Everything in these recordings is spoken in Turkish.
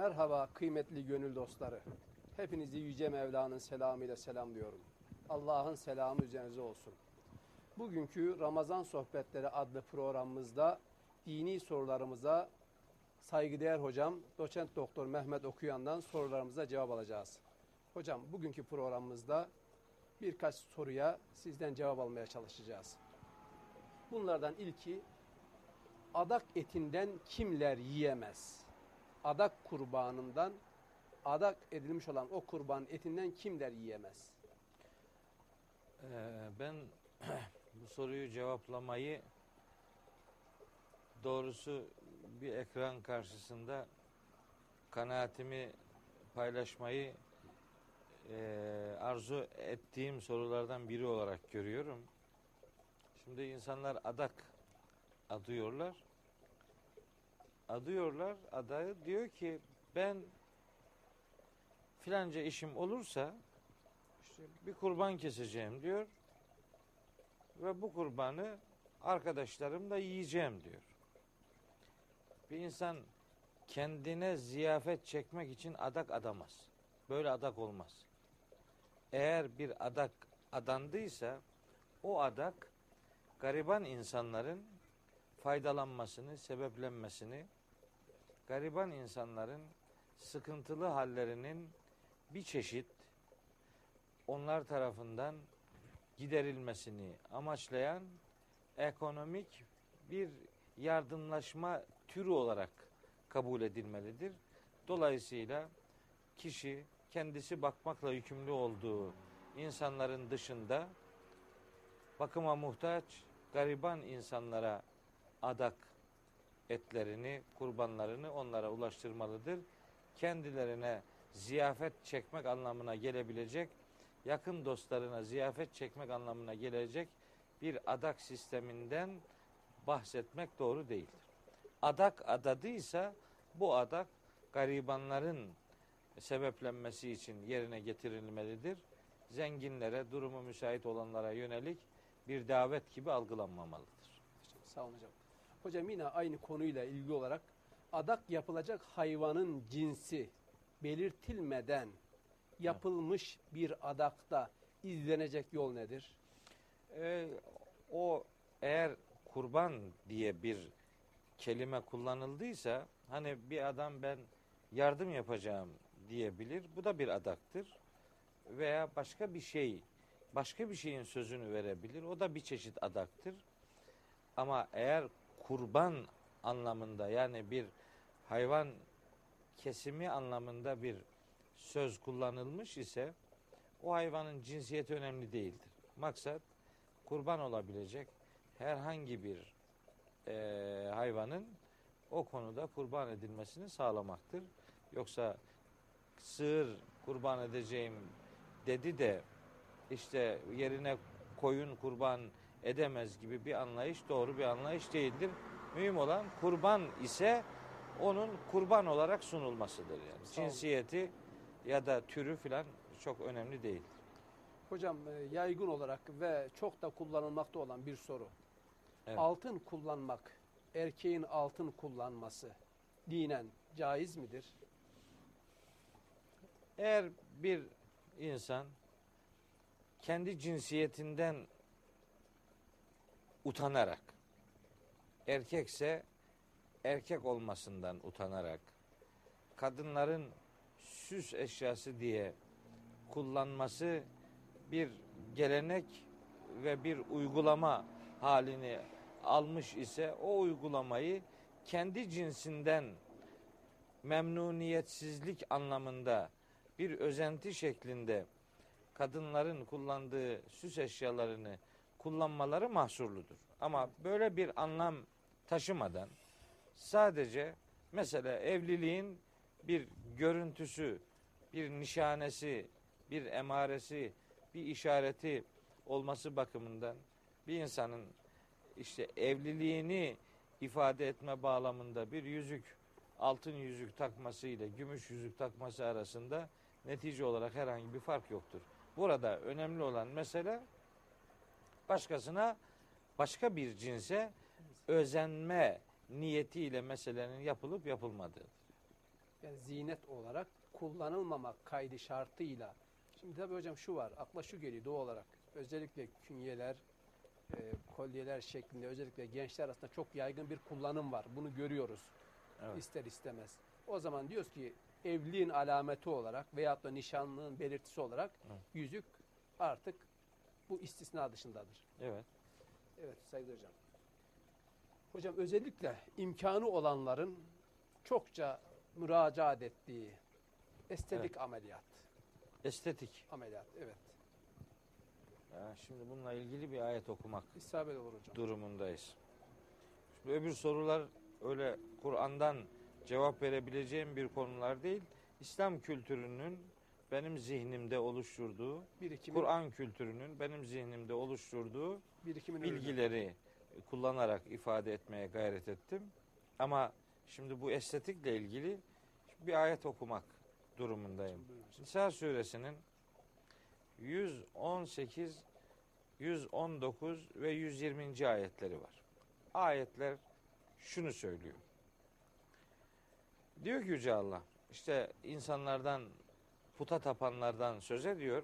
Merhaba kıymetli gönül dostları. Hepinizi Yüce Mevla'nın selamıyla selamlıyorum. Allah'ın selamı üzerinize olsun. Bugünkü Ramazan Sohbetleri adlı programımızda dini sorularımıza saygıdeğer hocam doçent doktor Mehmet Okuyan'dan sorularımıza cevap alacağız. Hocam bugünkü programımızda birkaç soruya sizden cevap almaya çalışacağız. Bunlardan ilki adak etinden kimler yiyemez? Adak kurbanından adak edilmiş olan o kurban etinden kimler yiyemez? Ee, ben bu soruyu cevaplamayı doğrusu bir ekran karşısında kanaatimi paylaşmayı e, arzu ettiğim sorulardan biri olarak görüyorum. Şimdi insanlar adak adıyorlar. Adıyorlar, adayı diyor ki ben filanca işim olursa işte bir kurban keseceğim diyor. Ve bu kurbanı arkadaşlarımla yiyeceğim diyor. Bir insan kendine ziyafet çekmek için adak adamaz. Böyle adak olmaz. Eğer bir adak adandıysa o adak gariban insanların faydalanmasını, sebeplenmesini, gariban insanların sıkıntılı hallerinin bir çeşit onlar tarafından giderilmesini amaçlayan ekonomik bir yardımlaşma türü olarak kabul edilmelidir. Dolayısıyla kişi kendisi bakmakla yükümlü olduğu insanların dışında bakıma muhtaç gariban insanlara adak etlerini, kurbanlarını onlara ulaştırmalıdır. Kendilerine ziyafet çekmek anlamına gelebilecek, yakın dostlarına ziyafet çekmek anlamına gelecek bir adak sisteminden bahsetmek doğru değildir. Adak adadıysa bu adak garibanların sebeplenmesi için yerine getirilmelidir. Zenginlere, durumu müsait olanlara yönelik bir davet gibi algılanmamalıdır. Sağ olun hocam. Hocam yine aynı konuyla ilgili olarak adak yapılacak hayvanın cinsi belirtilmeden yapılmış bir adakta izlenecek yol nedir? Ee, o eğer kurban diye bir kelime kullanıldıysa hani bir adam ben yardım yapacağım diyebilir. Bu da bir adaktır. Veya başka bir şey, başka bir şeyin sözünü verebilir. O da bir çeşit adaktır. Ama eğer kurban anlamında yani bir hayvan kesimi anlamında bir söz kullanılmış ise o hayvanın cinsiyeti önemli değildir. Maksat kurban olabilecek herhangi bir e, hayvanın o konuda kurban edilmesini sağlamaktır. Yoksa sığır kurban edeceğim dedi de işte yerine koyun kurban edemez gibi bir anlayış doğru bir anlayış değildir. Mühim olan kurban ise onun kurban olarak sunulmasıdır yani. Sağ olun. Cinsiyeti ya da türü filan çok önemli değil. Hocam e, yaygın olarak ve çok da kullanılmakta olan bir soru. Evet. Altın kullanmak, erkeğin altın kullanması dinen caiz midir? Eğer bir insan kendi cinsiyetinden utanarak erkekse erkek olmasından utanarak kadınların süs eşyası diye kullanması bir gelenek ve bir uygulama halini almış ise o uygulamayı kendi cinsinden memnuniyetsizlik anlamında bir özenti şeklinde kadınların kullandığı süs eşyalarını kullanmaları mahsurludur. Ama böyle bir anlam taşımadan sadece mesela evliliğin bir görüntüsü, bir nişanesi, bir emaresi, bir işareti olması bakımından bir insanın işte evliliğini ifade etme bağlamında bir yüzük, altın yüzük takması ile gümüş yüzük takması arasında netice olarak herhangi bir fark yoktur. Burada önemli olan mesele başkasına başka bir cinse özenme niyetiyle meselenin yapılıp yapılmadığı. yani zinet olarak kullanılmamak kaydı şartıyla. Şimdi tabii hocam şu var, akla şu geliyor doğal olarak. Özellikle künyeler, e, kolyeler şeklinde özellikle gençler arasında çok yaygın bir kullanım var. Bunu görüyoruz Evet. ister istemez. O zaman diyoruz ki evliliğin alameti olarak veyahut da nişanlığın belirtisi olarak Evet. yüzük artık bu istisna dışındadır. Evet. Evet saygıdeğer hocam. Hocam özellikle imkanı olanların çokça müracaat ettiği estetik ameliyat. Estetik. Ameliyat evet. Ya şimdi bununla ilgili bir ayet okumak İsabet olur hocam. durumundayız. Şimdi öbür sorular öyle Kur'an'dan cevap verebileceğim bir konular değil. İslam kültürünün benim zihnimde oluşturduğu, Birikimin, Kur'an kültürünün benim zihnimde oluşturduğu birikimin ürünü. bilgileri kullanarak ifade etmeye gayret ettim. Ama şimdi bu estetikle ilgili bir ayet okumak durumundayım. Nisa suresinin 118, 119 ve 120. ayetleri var. Ayetler şunu söylüyor. Diyor ki Yüce Allah, işte insanlardan, puta tapanlardan söz ediyor,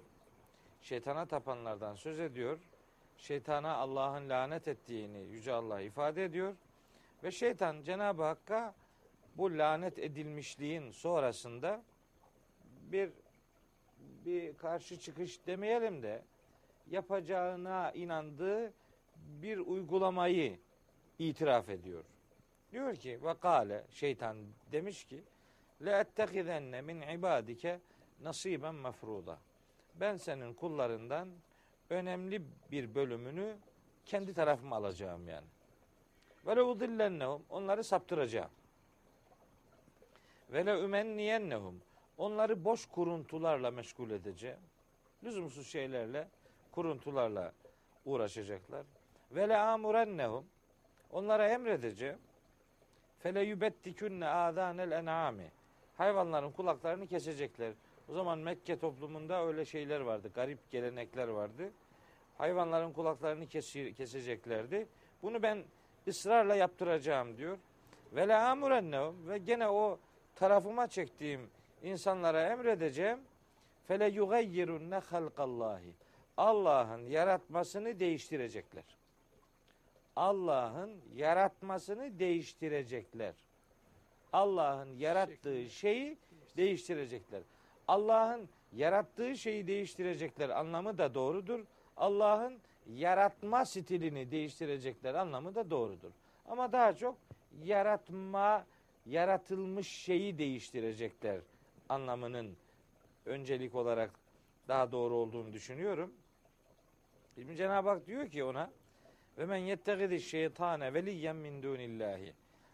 şeytana tapanlardan söz ediyor, şeytana Allah'ın lanet ettiğini Yüce Allah ifade ediyor ve şeytan Cenab-ı Hakk'a bu lanet edilmişliğin sonrasında bir bir karşı çıkış demeyelim de yapacağına inandığı bir uygulamayı itiraf ediyor. Diyor ki ve kale şeytan demiş ki le ettehizenne min ibadike nasiben mefruda. Ben senin kullarından önemli bir bölümünü kendi tarafıma alacağım yani. Ve le udillennehum onları saptıracağım. Ve le ümenniyennehum onları boş kuruntularla meşgul edeceğim. Lüzumsuz şeylerle, kuruntularla uğraşacaklar. Ve le amurennehum onlara emredeceğim. Fele yubettikünne âdânel en'âmi hayvanların kulaklarını kesecekler. O zaman Mekke toplumunda öyle şeyler vardı. Garip gelenekler vardı. Hayvanların kulaklarını keseceklerdi. Bunu ben ısrarla yaptıracağım diyor. Ve la amurennehum ve gene o tarafıma çektiğim insanlara emredeceğim. Fele yugayyirunne halkallahi. Allah'ın yaratmasını değiştirecekler. Allah'ın yaratmasını değiştirecekler. Allah'ın yarattığı şeyi değiştirecekler. Allah'ın yarattığı şeyi değiştirecekler anlamı da doğrudur. Allah'ın yaratma stilini değiştirecekler anlamı da doğrudur. Ama daha çok yaratma, yaratılmış şeyi değiştirecekler anlamının öncelik olarak daha doğru olduğunu düşünüyorum. Şimdi Cenab-ı Hak diyor ki ona ve men yettegidi şeytane veliyen min dunillahi.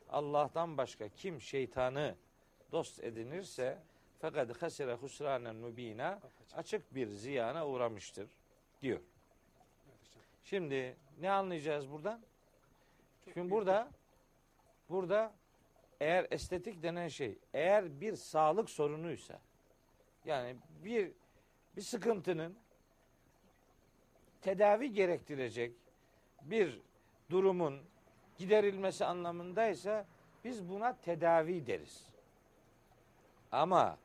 Allah'tan başka kim şeytanı dost edinirse fakat hasire husranen Apaçık. açık bir ziyana uğramıştır diyor. Şimdi ne anlayacağız buradan? Çok Şimdi burada burada eğer estetik denen şey eğer bir sağlık sorunuysa yani bir bir sıkıntının tedavi gerektirecek bir durumun giderilmesi anlamındaysa biz buna tedavi deriz. Ama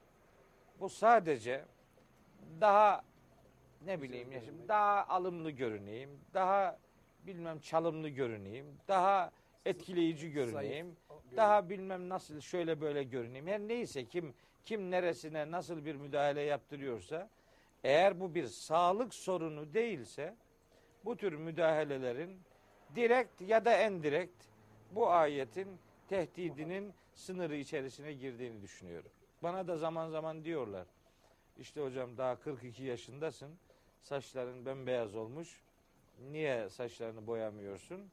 bu sadece daha ne bileyim ya şimdi daha alımlı görüneyim, daha bilmem çalımlı görüneyim, daha etkileyici görüneyim, daha bilmem nasıl şöyle böyle görüneyim. Her neyse kim kim neresine nasıl bir müdahale yaptırıyorsa eğer bu bir sağlık sorunu değilse bu tür müdahalelerin direkt ya da endirekt bu ayetin tehdidinin sınırı içerisine girdiğini düşünüyorum. Bana da zaman zaman diyorlar. İşte hocam daha 42 yaşındasın. Saçların bembeyaz olmuş. Niye saçlarını boyamıyorsun?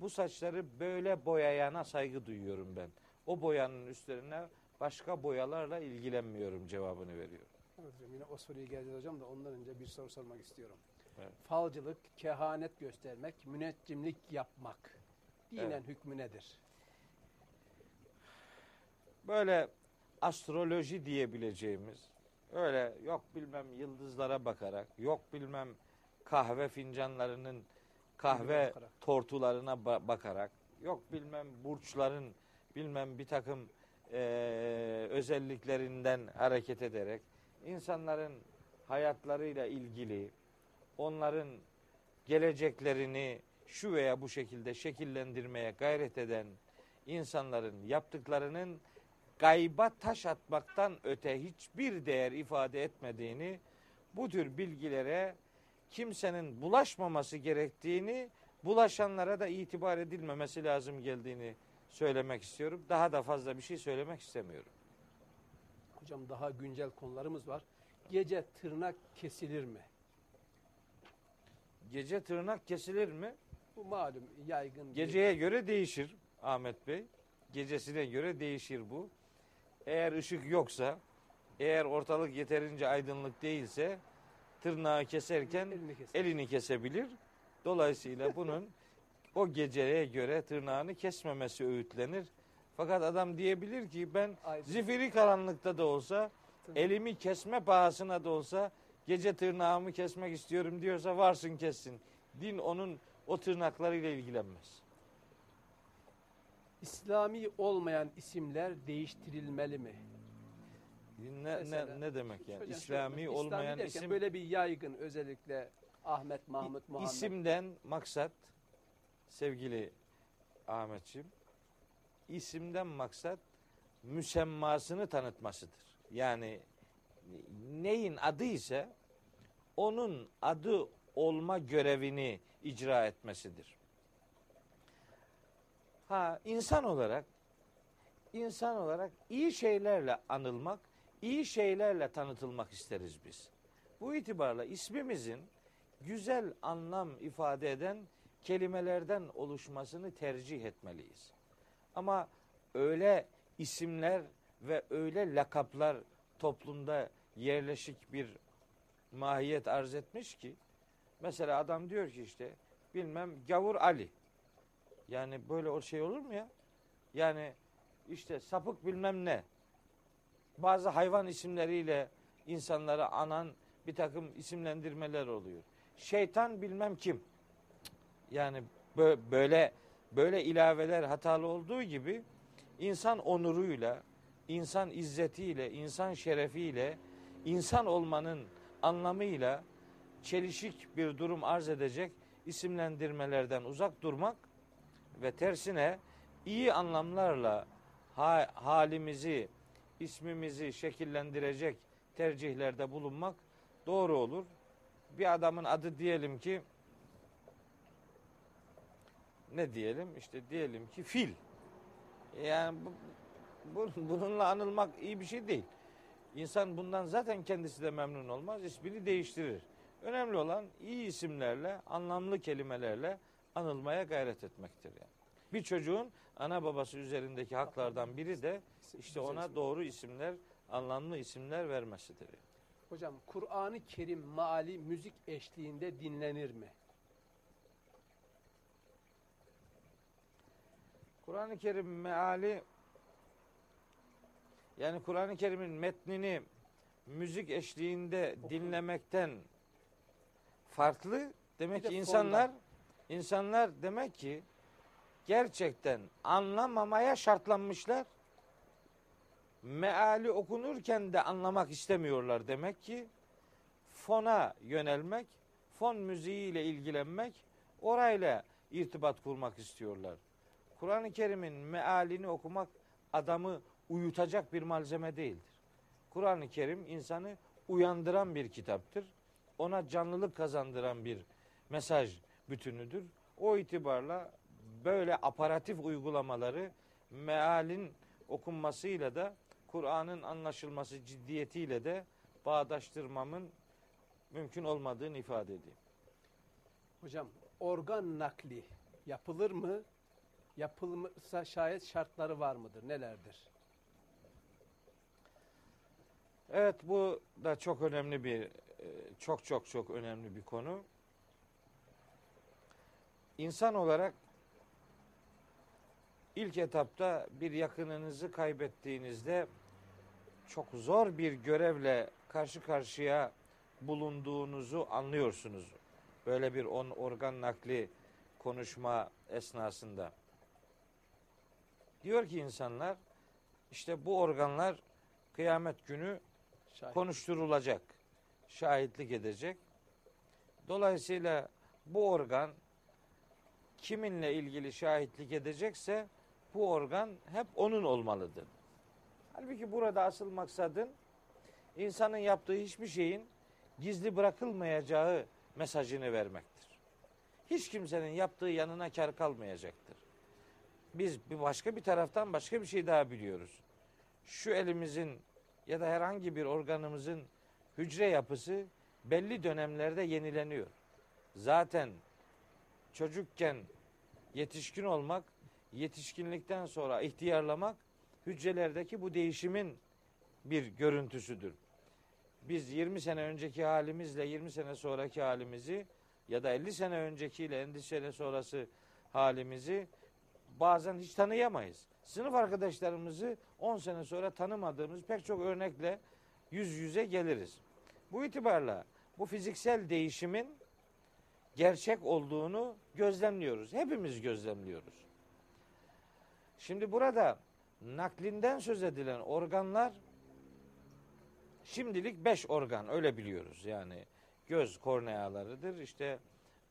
Bu saçları böyle boyayana saygı duyuyorum ben. O boyanın üstlerine başka boyalarla ilgilenmiyorum cevabını veriyor. Evet hocam yine o soruya geleceğiz hocam da ondan önce bir soru sormak istiyorum. Evet. Falcılık, kehanet göstermek, müneccimlik yapmak dinen Evet. hükmü nedir? Böyle astroloji diyebileceğimiz öyle yok bilmem yıldızlara bakarak yok bilmem kahve fincanlarının kahve tortularına ba- bakarak yok bilmem burçların bilmem bir takım e, özelliklerinden hareket ederek insanların hayatlarıyla ilgili onların geleceklerini şu veya bu şekilde şekillendirmeye gayret eden insanların yaptıklarının gayba taş atmaktan öte hiçbir değer ifade etmediğini, bu tür bilgilere kimsenin bulaşmaması gerektiğini, bulaşanlara da itibar edilmemesi lazım geldiğini söylemek istiyorum. Daha da fazla bir şey söylemek istemiyorum. Hocam daha güncel konularımız var. Gece tırnak kesilir mi? Gece tırnak kesilir mi? Bu malum yaygın. bir- Geceye göre değişir Ahmet Bey. Gecesine göre değişir bu. Eğer ışık yoksa, eğer ortalık yeterince aydınlık değilse tırnağı keserken elini keser. elini kesebilir. Dolayısıyla bunun o geceye göre tırnağını kesmemesi öğütlenir. Fakat adam diyebilir ki ben Aydın- zifiri karanlıkta da olsa elimi kesme pahasına da olsa gece tırnağımı kesmek istiyorum diyorsa varsın kessin. Din onun o tırnaklarıyla ilgilenmez. İslami olmayan isimler değiştirilmeli mi? Ne, Mesela- ne, ne demek yani? Hocam İslami şöyle, olmayan derken isim böyle bir yaygın özellikle Ahmet, Mahmut, Muhammed. isimden maksat sevgili Ahmetciğim isimden maksat müsemmasını tanıtmasıdır. Yani neyin adı ise onun adı olma görevini icra etmesidir. Ha insan olarak insan olarak iyi şeylerle anılmak, iyi şeylerle tanıtılmak isteriz biz. Bu itibarla ismimizin güzel anlam ifade eden kelimelerden oluşmasını tercih etmeliyiz. Ama öyle isimler ve öyle lakaplar toplumda yerleşik bir mahiyet arz etmiş ki mesela adam diyor ki işte bilmem gavur Ali. Yani böyle o şey olur mu ya? Yani işte sapık bilmem ne. Bazı hayvan isimleriyle insanları anan bir takım isimlendirmeler oluyor. Şeytan bilmem kim. Yani bö- böyle böyle ilaveler hatalı olduğu gibi insan onuruyla, insan izzetiyle, insan şerefiyle, insan olmanın anlamıyla çelişik bir durum arz edecek isimlendirmelerden uzak durmak ve tersine iyi anlamlarla ha- halimizi, ismimizi şekillendirecek tercihlerde bulunmak doğru olur. Bir adamın adı diyelim ki ne diyelim? İşte diyelim ki fil. Yani bu, bu- bununla anılmak iyi bir şey değil. İnsan bundan zaten kendisi de memnun olmaz. ismini değiştirir. Önemli olan iyi isimlerle, anlamlı kelimelerle anılmaya gayret etmektir yani. Bir çocuğun ana babası üzerindeki haklardan biri de işte ona doğru isimler, anlamlı isimler vermesidir. yani. Hocam Kur'an-ı Kerim maali müzik eşliğinde dinlenir mi? Kur'an-ı Kerim meali yani Kur'an-ı Kerim'in metnini müzik eşliğinde Oku. dinlemekten farklı. Demek de ki insanlar fonda. İnsanlar demek ki gerçekten anlamamaya şartlanmışlar. Meali okunurken de anlamak istemiyorlar demek ki. Fona yönelmek, fon müziğiyle ilgilenmek, orayla irtibat kurmak istiyorlar. Kur'an-ı Kerim'in mealini okumak adamı uyutacak bir malzeme değildir. Kur'an-ı Kerim insanı uyandıran bir kitaptır. Ona canlılık kazandıran bir mesaj bütünüdür. O itibarla böyle aparatif uygulamaları mealin okunmasıyla da Kur'an'ın anlaşılması ciddiyetiyle de bağdaştırmamın mümkün olmadığını ifade edeyim. Hocam organ nakli yapılır mı? Yapılırsa şayet şartları var mıdır? Nelerdir? Evet bu da çok önemli bir e, çok çok çok önemli bir konu. İnsan olarak ilk etapta bir yakınınızı kaybettiğinizde çok zor bir görevle karşı karşıya bulunduğunuzu anlıyorsunuz. Böyle bir on organ nakli konuşma esnasında. Diyor ki insanlar İşte bu organlar kıyamet günü Şahit. konuşturulacak, şahitlik edecek. Dolayısıyla bu organ kiminle ilgili şahitlik edecekse bu organ hep onun olmalıdır. Halbuki burada asıl maksadın insanın yaptığı hiçbir şeyin gizli bırakılmayacağı mesajını vermektir. Hiç kimsenin yaptığı yanına kar kalmayacaktır. Biz başka bir taraftan başka bir şey daha biliyoruz. Şu elimizin ya da herhangi bir organımızın hücre yapısı belli dönemlerde yenileniyor. Zaten çocukken yetişkin olmak, yetişkinlikten sonra ihtiyarlamak hücrelerdeki bu değişimin bir görüntüsüdür. Biz 20 sene önceki halimizle 20 sene sonraki halimizi ya da 50 sene öncekiyle 50 sene sonrası halimizi bazen hiç tanıyamayız. Sınıf arkadaşlarımızı 10 sene sonra tanımadığımız pek çok örnekle yüz yüze geliriz. Bu itibarla bu fiziksel değişimin gerçek olduğunu gözlemliyoruz. Hepimiz gözlemliyoruz. Şimdi burada naklinden söz edilen organlar şimdilik beş organ öyle biliyoruz. Yani göz kornealarıdır, işte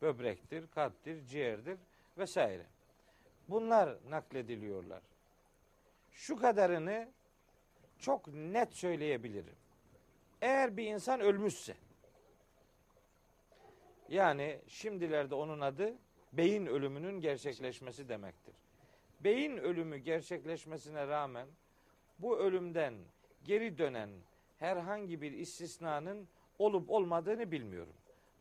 böbrektir, kalptir, ciğerdir vesaire. Bunlar naklediliyorlar. Şu kadarını çok net söyleyebilirim. Eğer bir insan ölmüşse yani şimdilerde onun adı beyin ölümünün gerçekleşmesi demektir. Beyin ölümü gerçekleşmesine rağmen bu ölümden geri dönen herhangi bir istisnanın olup olmadığını bilmiyorum.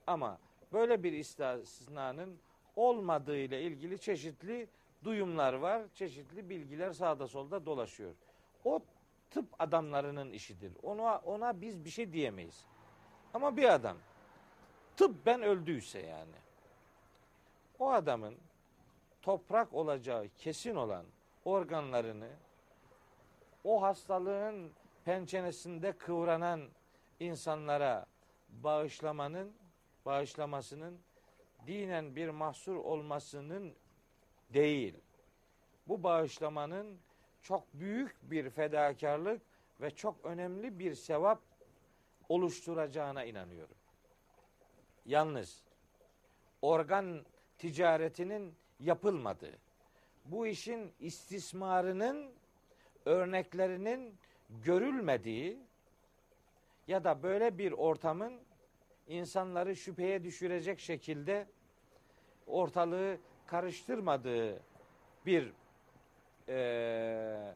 Ama böyle bir istisnanın olmadığı ile ilgili çeşitli duyumlar var, çeşitli bilgiler sağda solda dolaşıyor. O tıp adamlarının işidir. Ona ona biz bir şey diyemeyiz. Ama bir adam tıbben öldüyse yani o adamın toprak olacağı kesin olan organlarını o hastalığın pençenesinde kıvranan insanlara bağışlamanın bağışlamasının dinen bir mahsur olmasının değil. Bu bağışlamanın çok büyük bir fedakarlık ve çok önemli bir sevap oluşturacağına inanıyorum. Yalnız organ ticaretinin yapılmadığı, bu işin istismarının örneklerinin görülmediği ya da böyle bir ortamın insanları şüpheye düşürecek şekilde ortalığı karıştırmadığı bir e,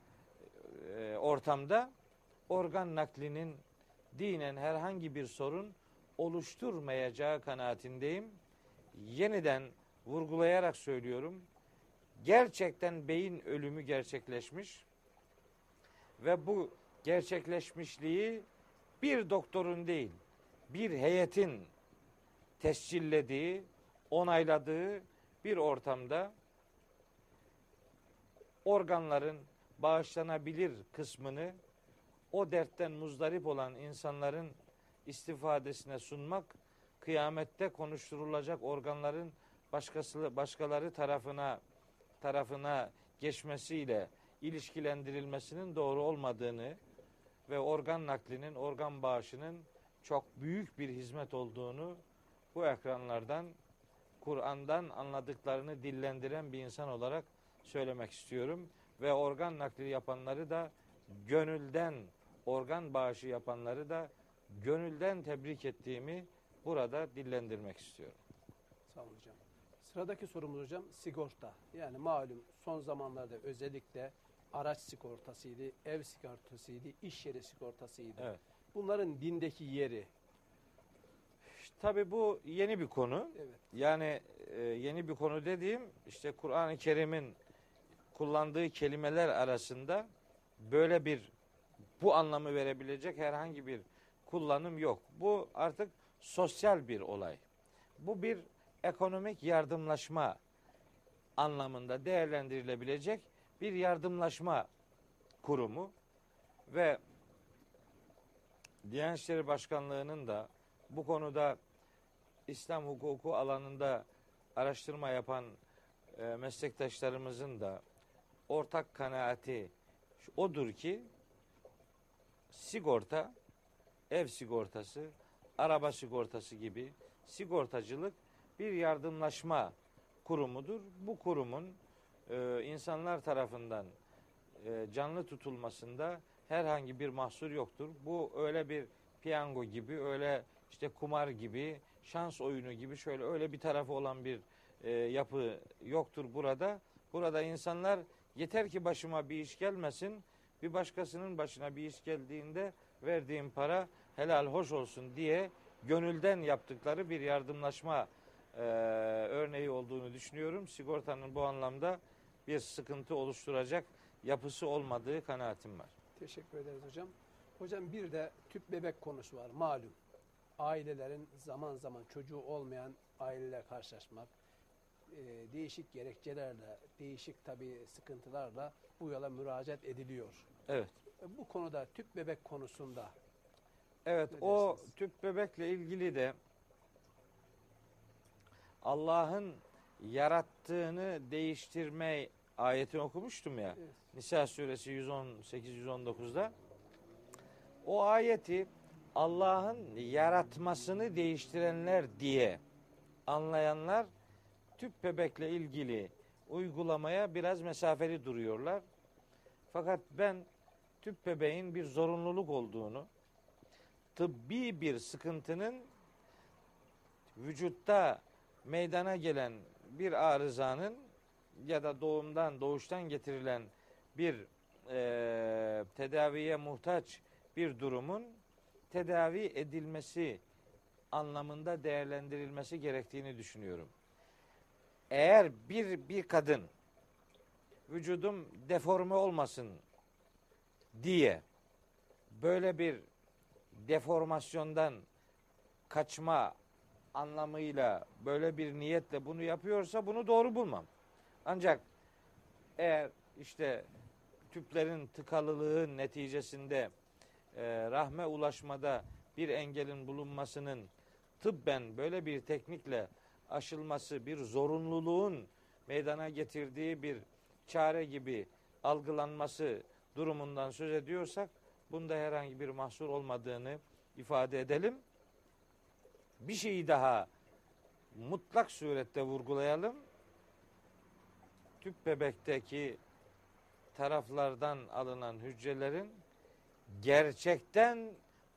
e, ortamda organ naklinin dinen herhangi bir sorun oluşturmayacağı kanaatindeyim. Yeniden vurgulayarak söylüyorum. Gerçekten beyin ölümü gerçekleşmiş ve bu gerçekleşmişliği bir doktorun değil, bir heyetin tescillediği, onayladığı bir ortamda organların bağışlanabilir kısmını o dertten muzdarip olan insanların istifadesine sunmak kıyamette konuşturulacak organların başkası başkaları tarafına tarafına geçmesiyle ilişkilendirilmesinin doğru olmadığını ve organ naklinin, organ bağışının çok büyük bir hizmet olduğunu bu ekranlardan Kur'an'dan anladıklarını dillendiren bir insan olarak söylemek istiyorum. Ve organ nakli yapanları da gönülden organ bağışı yapanları da gönülden tebrik ettiğimi burada dillendirmek istiyorum. Sağ olun hocam. Sıradaki sorumuz hocam sigorta. Yani malum son zamanlarda özellikle araç sigortasıydı, ev sigortasıydı, iş yeri sigortasıydı. Evet. Bunların dindeki yeri. Tabi bu yeni bir konu. Evet. Yani e, yeni bir konu dediğim işte Kur'an-ı Kerim'in kullandığı kelimeler arasında böyle bir bu anlamı verebilecek herhangi bir kullanım yok. Bu artık sosyal bir olay. Bu bir ekonomik yardımlaşma anlamında değerlendirilebilecek bir yardımlaşma kurumu ve Diyanet İşleri Başkanlığı'nın da bu konuda İslam hukuku alanında araştırma yapan e, meslektaşlarımızın da ortak kanaati odur ki sigorta, ev sigortası, araba sigortası gibi sigortacılık bir yardımlaşma kurumudur. Bu kurumun e, insanlar tarafından e, canlı tutulmasında herhangi bir mahsur yoktur. Bu öyle bir piyango gibi, öyle işte kumar gibi, şans oyunu gibi şöyle öyle bir tarafı olan bir e, yapı yoktur burada. Burada insanlar yeter ki başıma bir iş gelmesin, bir başkasının başına bir iş geldiğinde verdiğim para helal hoş olsun diye gönülden yaptıkları bir yardımlaşma e, örneği olduğunu düşünüyorum. Sigortanın bu anlamda bir sıkıntı oluşturacak yapısı olmadığı kanaatim var. Teşekkür ederiz hocam. Hocam bir de tüp bebek konusu var malum. Ailelerin zaman zaman çocuğu olmayan aileler karşılaşmak, e, değişik gerekçelerle, değişik tabii sıkıntılarla bu yola müracaat ediliyor. Evet. E, Bu konuda tüp bebek konusunda Evet Ne o dersiniz? tüp bebekle ilgili de Allah'ın yarattığını değiştirme ayetini okumuştum ya. Evet. Nisa suresi 118-119'da. O ayeti Allah'ın yaratmasını değiştirenler diye anlayanlar tüp bebekle ilgili uygulamaya biraz mesafeli duruyorlar. Fakat ben tüp bebeğin bir zorunluluk olduğunu, tıbbi bir sıkıntının vücutta meydana gelen bir arızanın ya da doğumdan doğuştan getirilen bir eee, tedaviye muhtaç bir durumun tedavi edilmesi anlamında değerlendirilmesi gerektiğini düşünüyorum. Eğer bir bir kadın vücudum deforme olmasın diye böyle bir deformasyondan kaçma anlamıyla böyle bir niyetle bunu yapıyorsa bunu doğru bulmam. Ancak eğer işte tüplerin tıkalılığı neticesinde e, rahme ulaşmada bir engelin bulunmasının tıbben böyle bir teknikle aşılması bir zorunluluğun meydana getirdiği bir çare gibi algılanması durumundan söz ediyorsak bunda herhangi bir mahsur olmadığını ifade edelim. Bir şeyi daha mutlak surette vurgulayalım. Tüp bebekteki taraflardan alınan hücrelerin gerçekten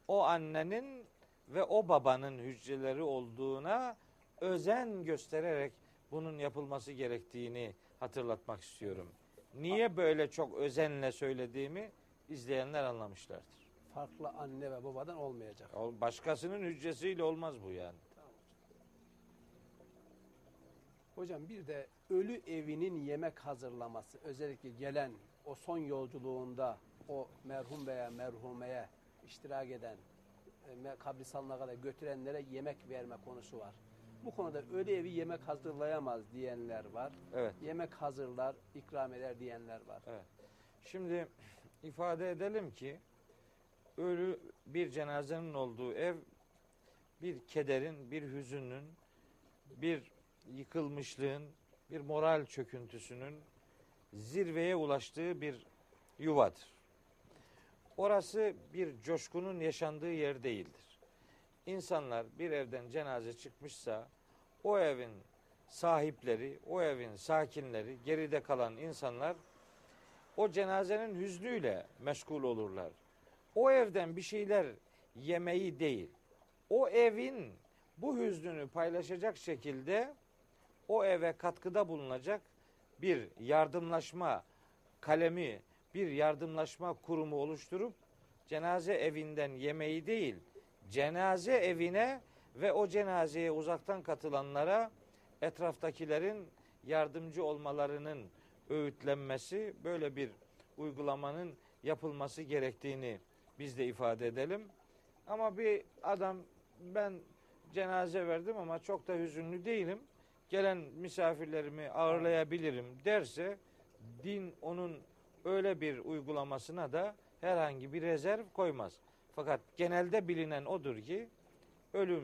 o annenin ve o babanın hücreleri olduğuna özen göstererek bunun yapılması gerektiğini hatırlatmak istiyorum. Niye böyle çok özenle söylediğimi izleyenler anlamışlardır. farklı anne ve babadan olmayacak. Başkasının hücresiyle olmaz bu yani. Hocam bir de ölü evinin yemek hazırlaması özellikle gelen o son yolculuğunda o merhum veya merhumeye iştirak eden e, kabristanlığa kadar götürenlere yemek verme konusu var. Bu konuda ölü evi yemek hazırlayamaz diyenler var. Evet. Yemek hazırlar, ikram eder diyenler var. Şimdi ifade edelim ki ölü bir cenazenin olduğu ev bir kederin, bir hüzünün, bir yıkılmışlığın, bir moral çöküntüsünün zirveye ulaştığı bir yuvadır. Orası bir coşkunun yaşandığı yer değildir. İnsanlar bir evden cenaze çıkmışsa o evin sahipleri, o evin sakinleri, geride kalan insanlar o cenazenin hüznüyle meşgul olurlar. O evden bir şeyler yemeyi değil, o evin bu hüznünü paylaşacak şekilde o eve katkıda bulunacak bir yardımlaşma kalemi, bir yardımlaşma kurumu oluşturup cenaze evinden yemeği değil, cenaze evine ve o cenazeye uzaktan katılanlara etraftakilerin yardımcı olmalarının öğütlenmesi, böyle bir uygulamanın yapılması gerektiğini biz de ifade edelim. Ama bir adam ben cenaze verdim ama çok da hüzünlü değilim. Gelen misafirlerimi ağırlayabilirim derse din onun öyle bir uygulamasına da herhangi bir rezerv koymaz. Fakat genelde bilinen odur ki ölüm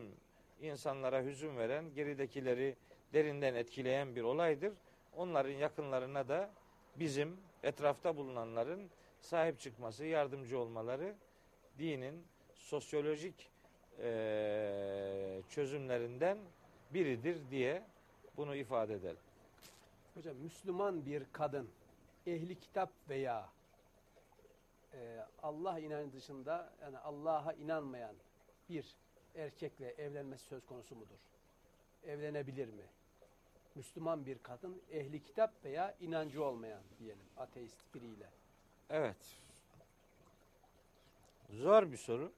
insanlara hüzün veren, geridekileri derinden etkileyen bir olaydır. Onların yakınlarına da bizim etrafta bulunanların sahip çıkması, yardımcı olmaları dinin sosyolojik eee, çözümlerinden biridir diye bunu ifade edelim. Hocam Müslüman bir kadın ehli kitap veya e, Allah inancı dışında yani Allah'a inanmayan bir erkekle evlenmesi söz konusu mudur? Evlenebilir mi? Müslüman bir kadın ehli kitap veya inancı olmayan diyelim ateist biriyle. Evet. Zor bir soru.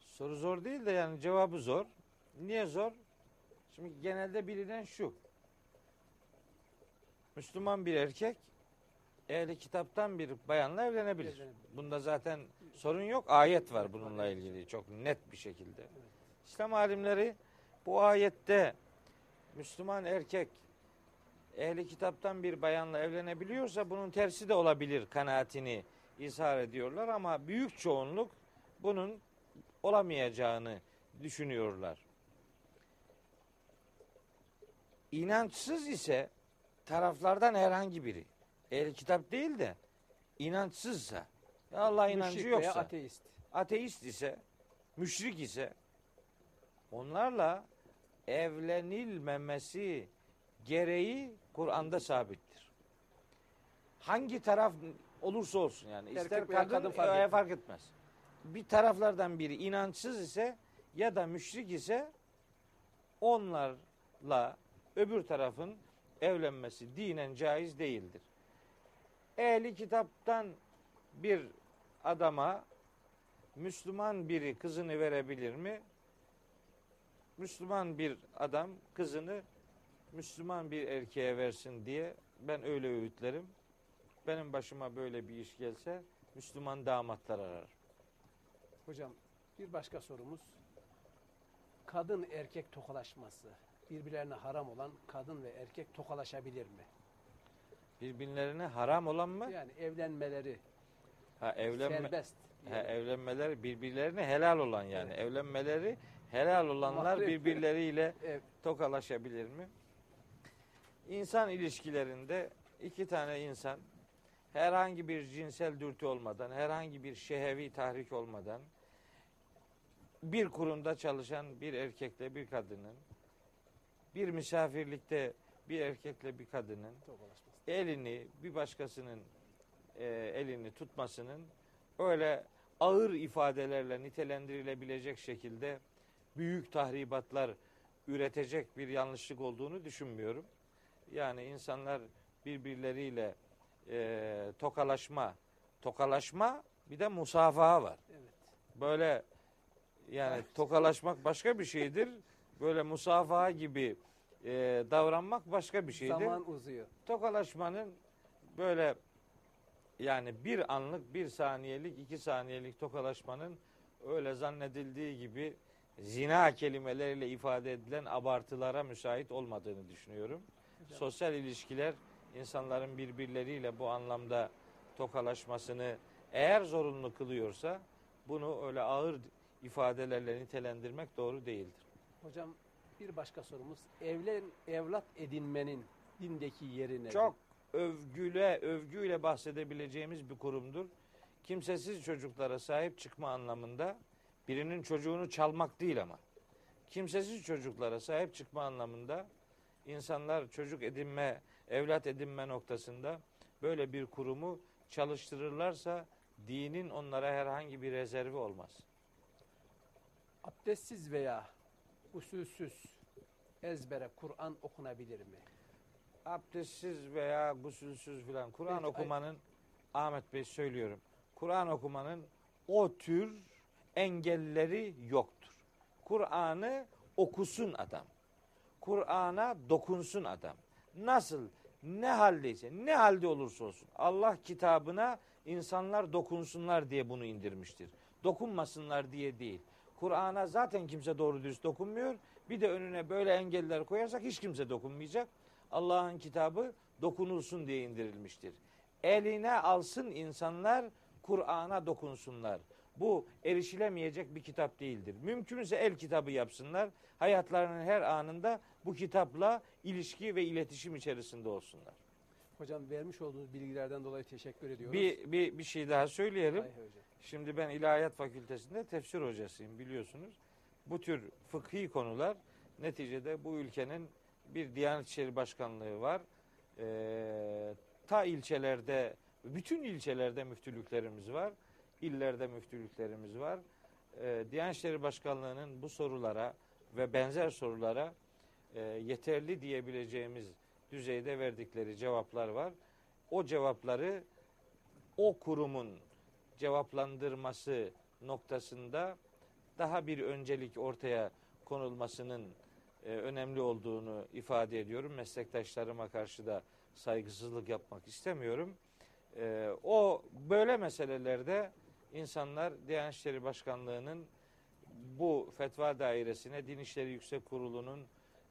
Soru zor değil de yani cevabı zor. Niye zor? Şimdi genelde bilinen şu. Müslüman bir erkek ehli kitaptan bir bayanla evlenebilir. Evlenebilir. Bunda zaten sorun yok. Ayet var bununla ilgili çok net bir şekilde. İslam alimleri bu ayette Müslüman erkek ehli kitaptan bir bayanla evlenebiliyorsa bunun tersi de olabilir kanaatini izhar ediyorlar ama büyük çoğunluk bunun olamayacağını düşünüyorlar. İnançsız ise taraflardan herhangi biri ehli kitap değil de inançsızsa ya Allah inancı Müşrik yoksa ateist. ateist ise, müşrik ise onlarla evlenilmemesi gereği Kur'an'da sabittir. Hangi taraf olursa olsun yani ister kadın, kadın fark e, etmez. fark etmez. Bir taraflardan biri inançsız ise ya da müşrik ise onlarla öbür tarafın evlenmesi dinen caiz değildir. Ehli kitaptan bir adama Müslüman biri kızını verebilir mi? Müslüman bir adam kızını Müslüman bir erkeğe versin diye ben öyle öğütlerim. Benim başıma böyle bir iş gelse Müslüman damatlar ararım. Hocam bir başka sorumuz. Kadın erkek tokalaşması. Birbirlerine haram olan kadın ve erkek tokalaşabilir mi? Birbirlerine haram olan mı? Yani evlenmeleri Ha evlenme serbest. ha, evlenmeleri birbirlerine helal olan yani. Evet. Evlenmeleri helal olanlar birbirleriyle tokalaşabilir mi? İnsan ilişkilerinde iki tane insan herhangi bir cinsel dürtü olmadan, herhangi bir şehevi tahrik olmadan bir kurumda çalışan bir erkekle bir kadının, bir misafirlikte bir erkekle bir kadının elini bir başkasının e, elini tutmasının öyle ağır ifadelerle nitelendirilebilecek şekilde büyük tahribatlar üretecek bir yanlışlık olduğunu düşünmüyorum. Yani insanlar birbirleriyle e, tokalaşma, tokalaşma bir de musafaha var. Evet. Böyle yani tokalaşmak başka bir şeydir. Böyle musafaha gibi e, davranmak başka bir şeydir Zaman uzuyor. tokalaşmanın böyle yani bir anlık, bir saniyelik, iki saniyelik tokalaşmanın öyle zannedildiği gibi zina kelimeleriyle ifade edilen abartılara müsait olmadığını düşünüyorum. Hocam, Sosyal ilişkiler insanların birbirleriyle bu anlamda tokalaşmasını eğer zorunlu kılıyorsa bunu öyle ağır ifadelerle nitelendirmek doğru değildir. hocam bir başka sorumuz. Evlen evlat edinmenin dindeki yeri nedir? Çok övgüle, övgüyle bahsedebileceğimiz bir kurumdur. Kimsesiz çocuklara sahip çıkma anlamında birinin çocuğunu çalmak değil ama kimsesiz çocuklara sahip çıkma anlamında insanlar çocuk edinme, evlat edinme noktasında böyle bir kurumu çalıştırırlarsa dinin onlara herhangi bir rezervi olmaz. Abdestsiz veya usulsüz ezbere Kur'an okunabilir mi? abdestsiz veya gusülsüz filan Kur'an okumanın Ahmet Bey söylüyorum. Kur'an okumanın o tür engelleri yoktur. Kur'an'ı okusun adam. Kur'an'a dokunsun adam. Nasıl ne haldeyse ne halde olursa olsun Allah kitabına insanlar dokunsunlar diye bunu indirmiştir. Dokunmasınlar diye değil. Kur'an'a zaten kimse doğru dürüst dokunmuyor. Bir de önüne böyle engeller koyarsak hiç kimse dokunmayacak. Allah'ın kitabı dokunulsun diye indirilmiştir. Eline alsın insanlar, Kur'an'a dokunsunlar. Bu erişilemeyecek bir kitap değildir. Mümkünse el kitabı yapsınlar. Hayatlarının her anında bu kitapla ilişki ve iletişim içerisinde olsunlar. Hocam vermiş olduğunuz bilgilerden dolayı teşekkür ediyoruz. Bir, bir, bir şey daha söyleyelim. Şimdi ben İlahiyat Fakültesinde tefsir hocasıyım biliyorsunuz. Bu tür fıkhi konular neticede bu ülkenin bir Diyanet İşleri Başkanlığı var. Ee, ta ilçelerde, bütün ilçelerde müftülüklerimiz var. İllerde müftülüklerimiz var. Ee, Diyanet İşleri Başkanlığı'nın bu sorulara ve benzer sorulara e, yeterli diyebileceğimiz düzeyde verdikleri cevaplar var. O cevapları o kurumun cevaplandırması noktasında daha bir öncelik ortaya konulmasının e, önemli olduğunu ifade ediyorum. Meslektaşlarıma karşı da saygısızlık yapmak istemiyorum. E, o böyle meselelerde insanlar Diyanet İşleri Başkanlığı'nın bu fetva dairesine Din İşleri Yüksek Kurulu'nun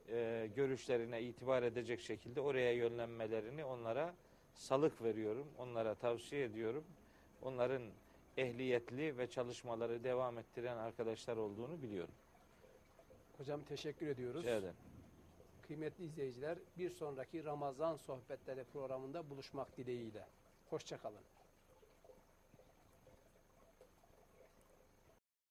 e, görüşlerine itibar edecek şekilde oraya yönlenmelerini onlara salık veriyorum. Onlara tavsiye ediyorum. Onların ehliyetli ve çalışmaları devam ettiren arkadaşlar olduğunu biliyorum. Hocam teşekkür ediyoruz. Ederim. Kıymetli izleyiciler bir sonraki Ramazan sohbetleri programında buluşmak dileğiyle. Hoşçakalın.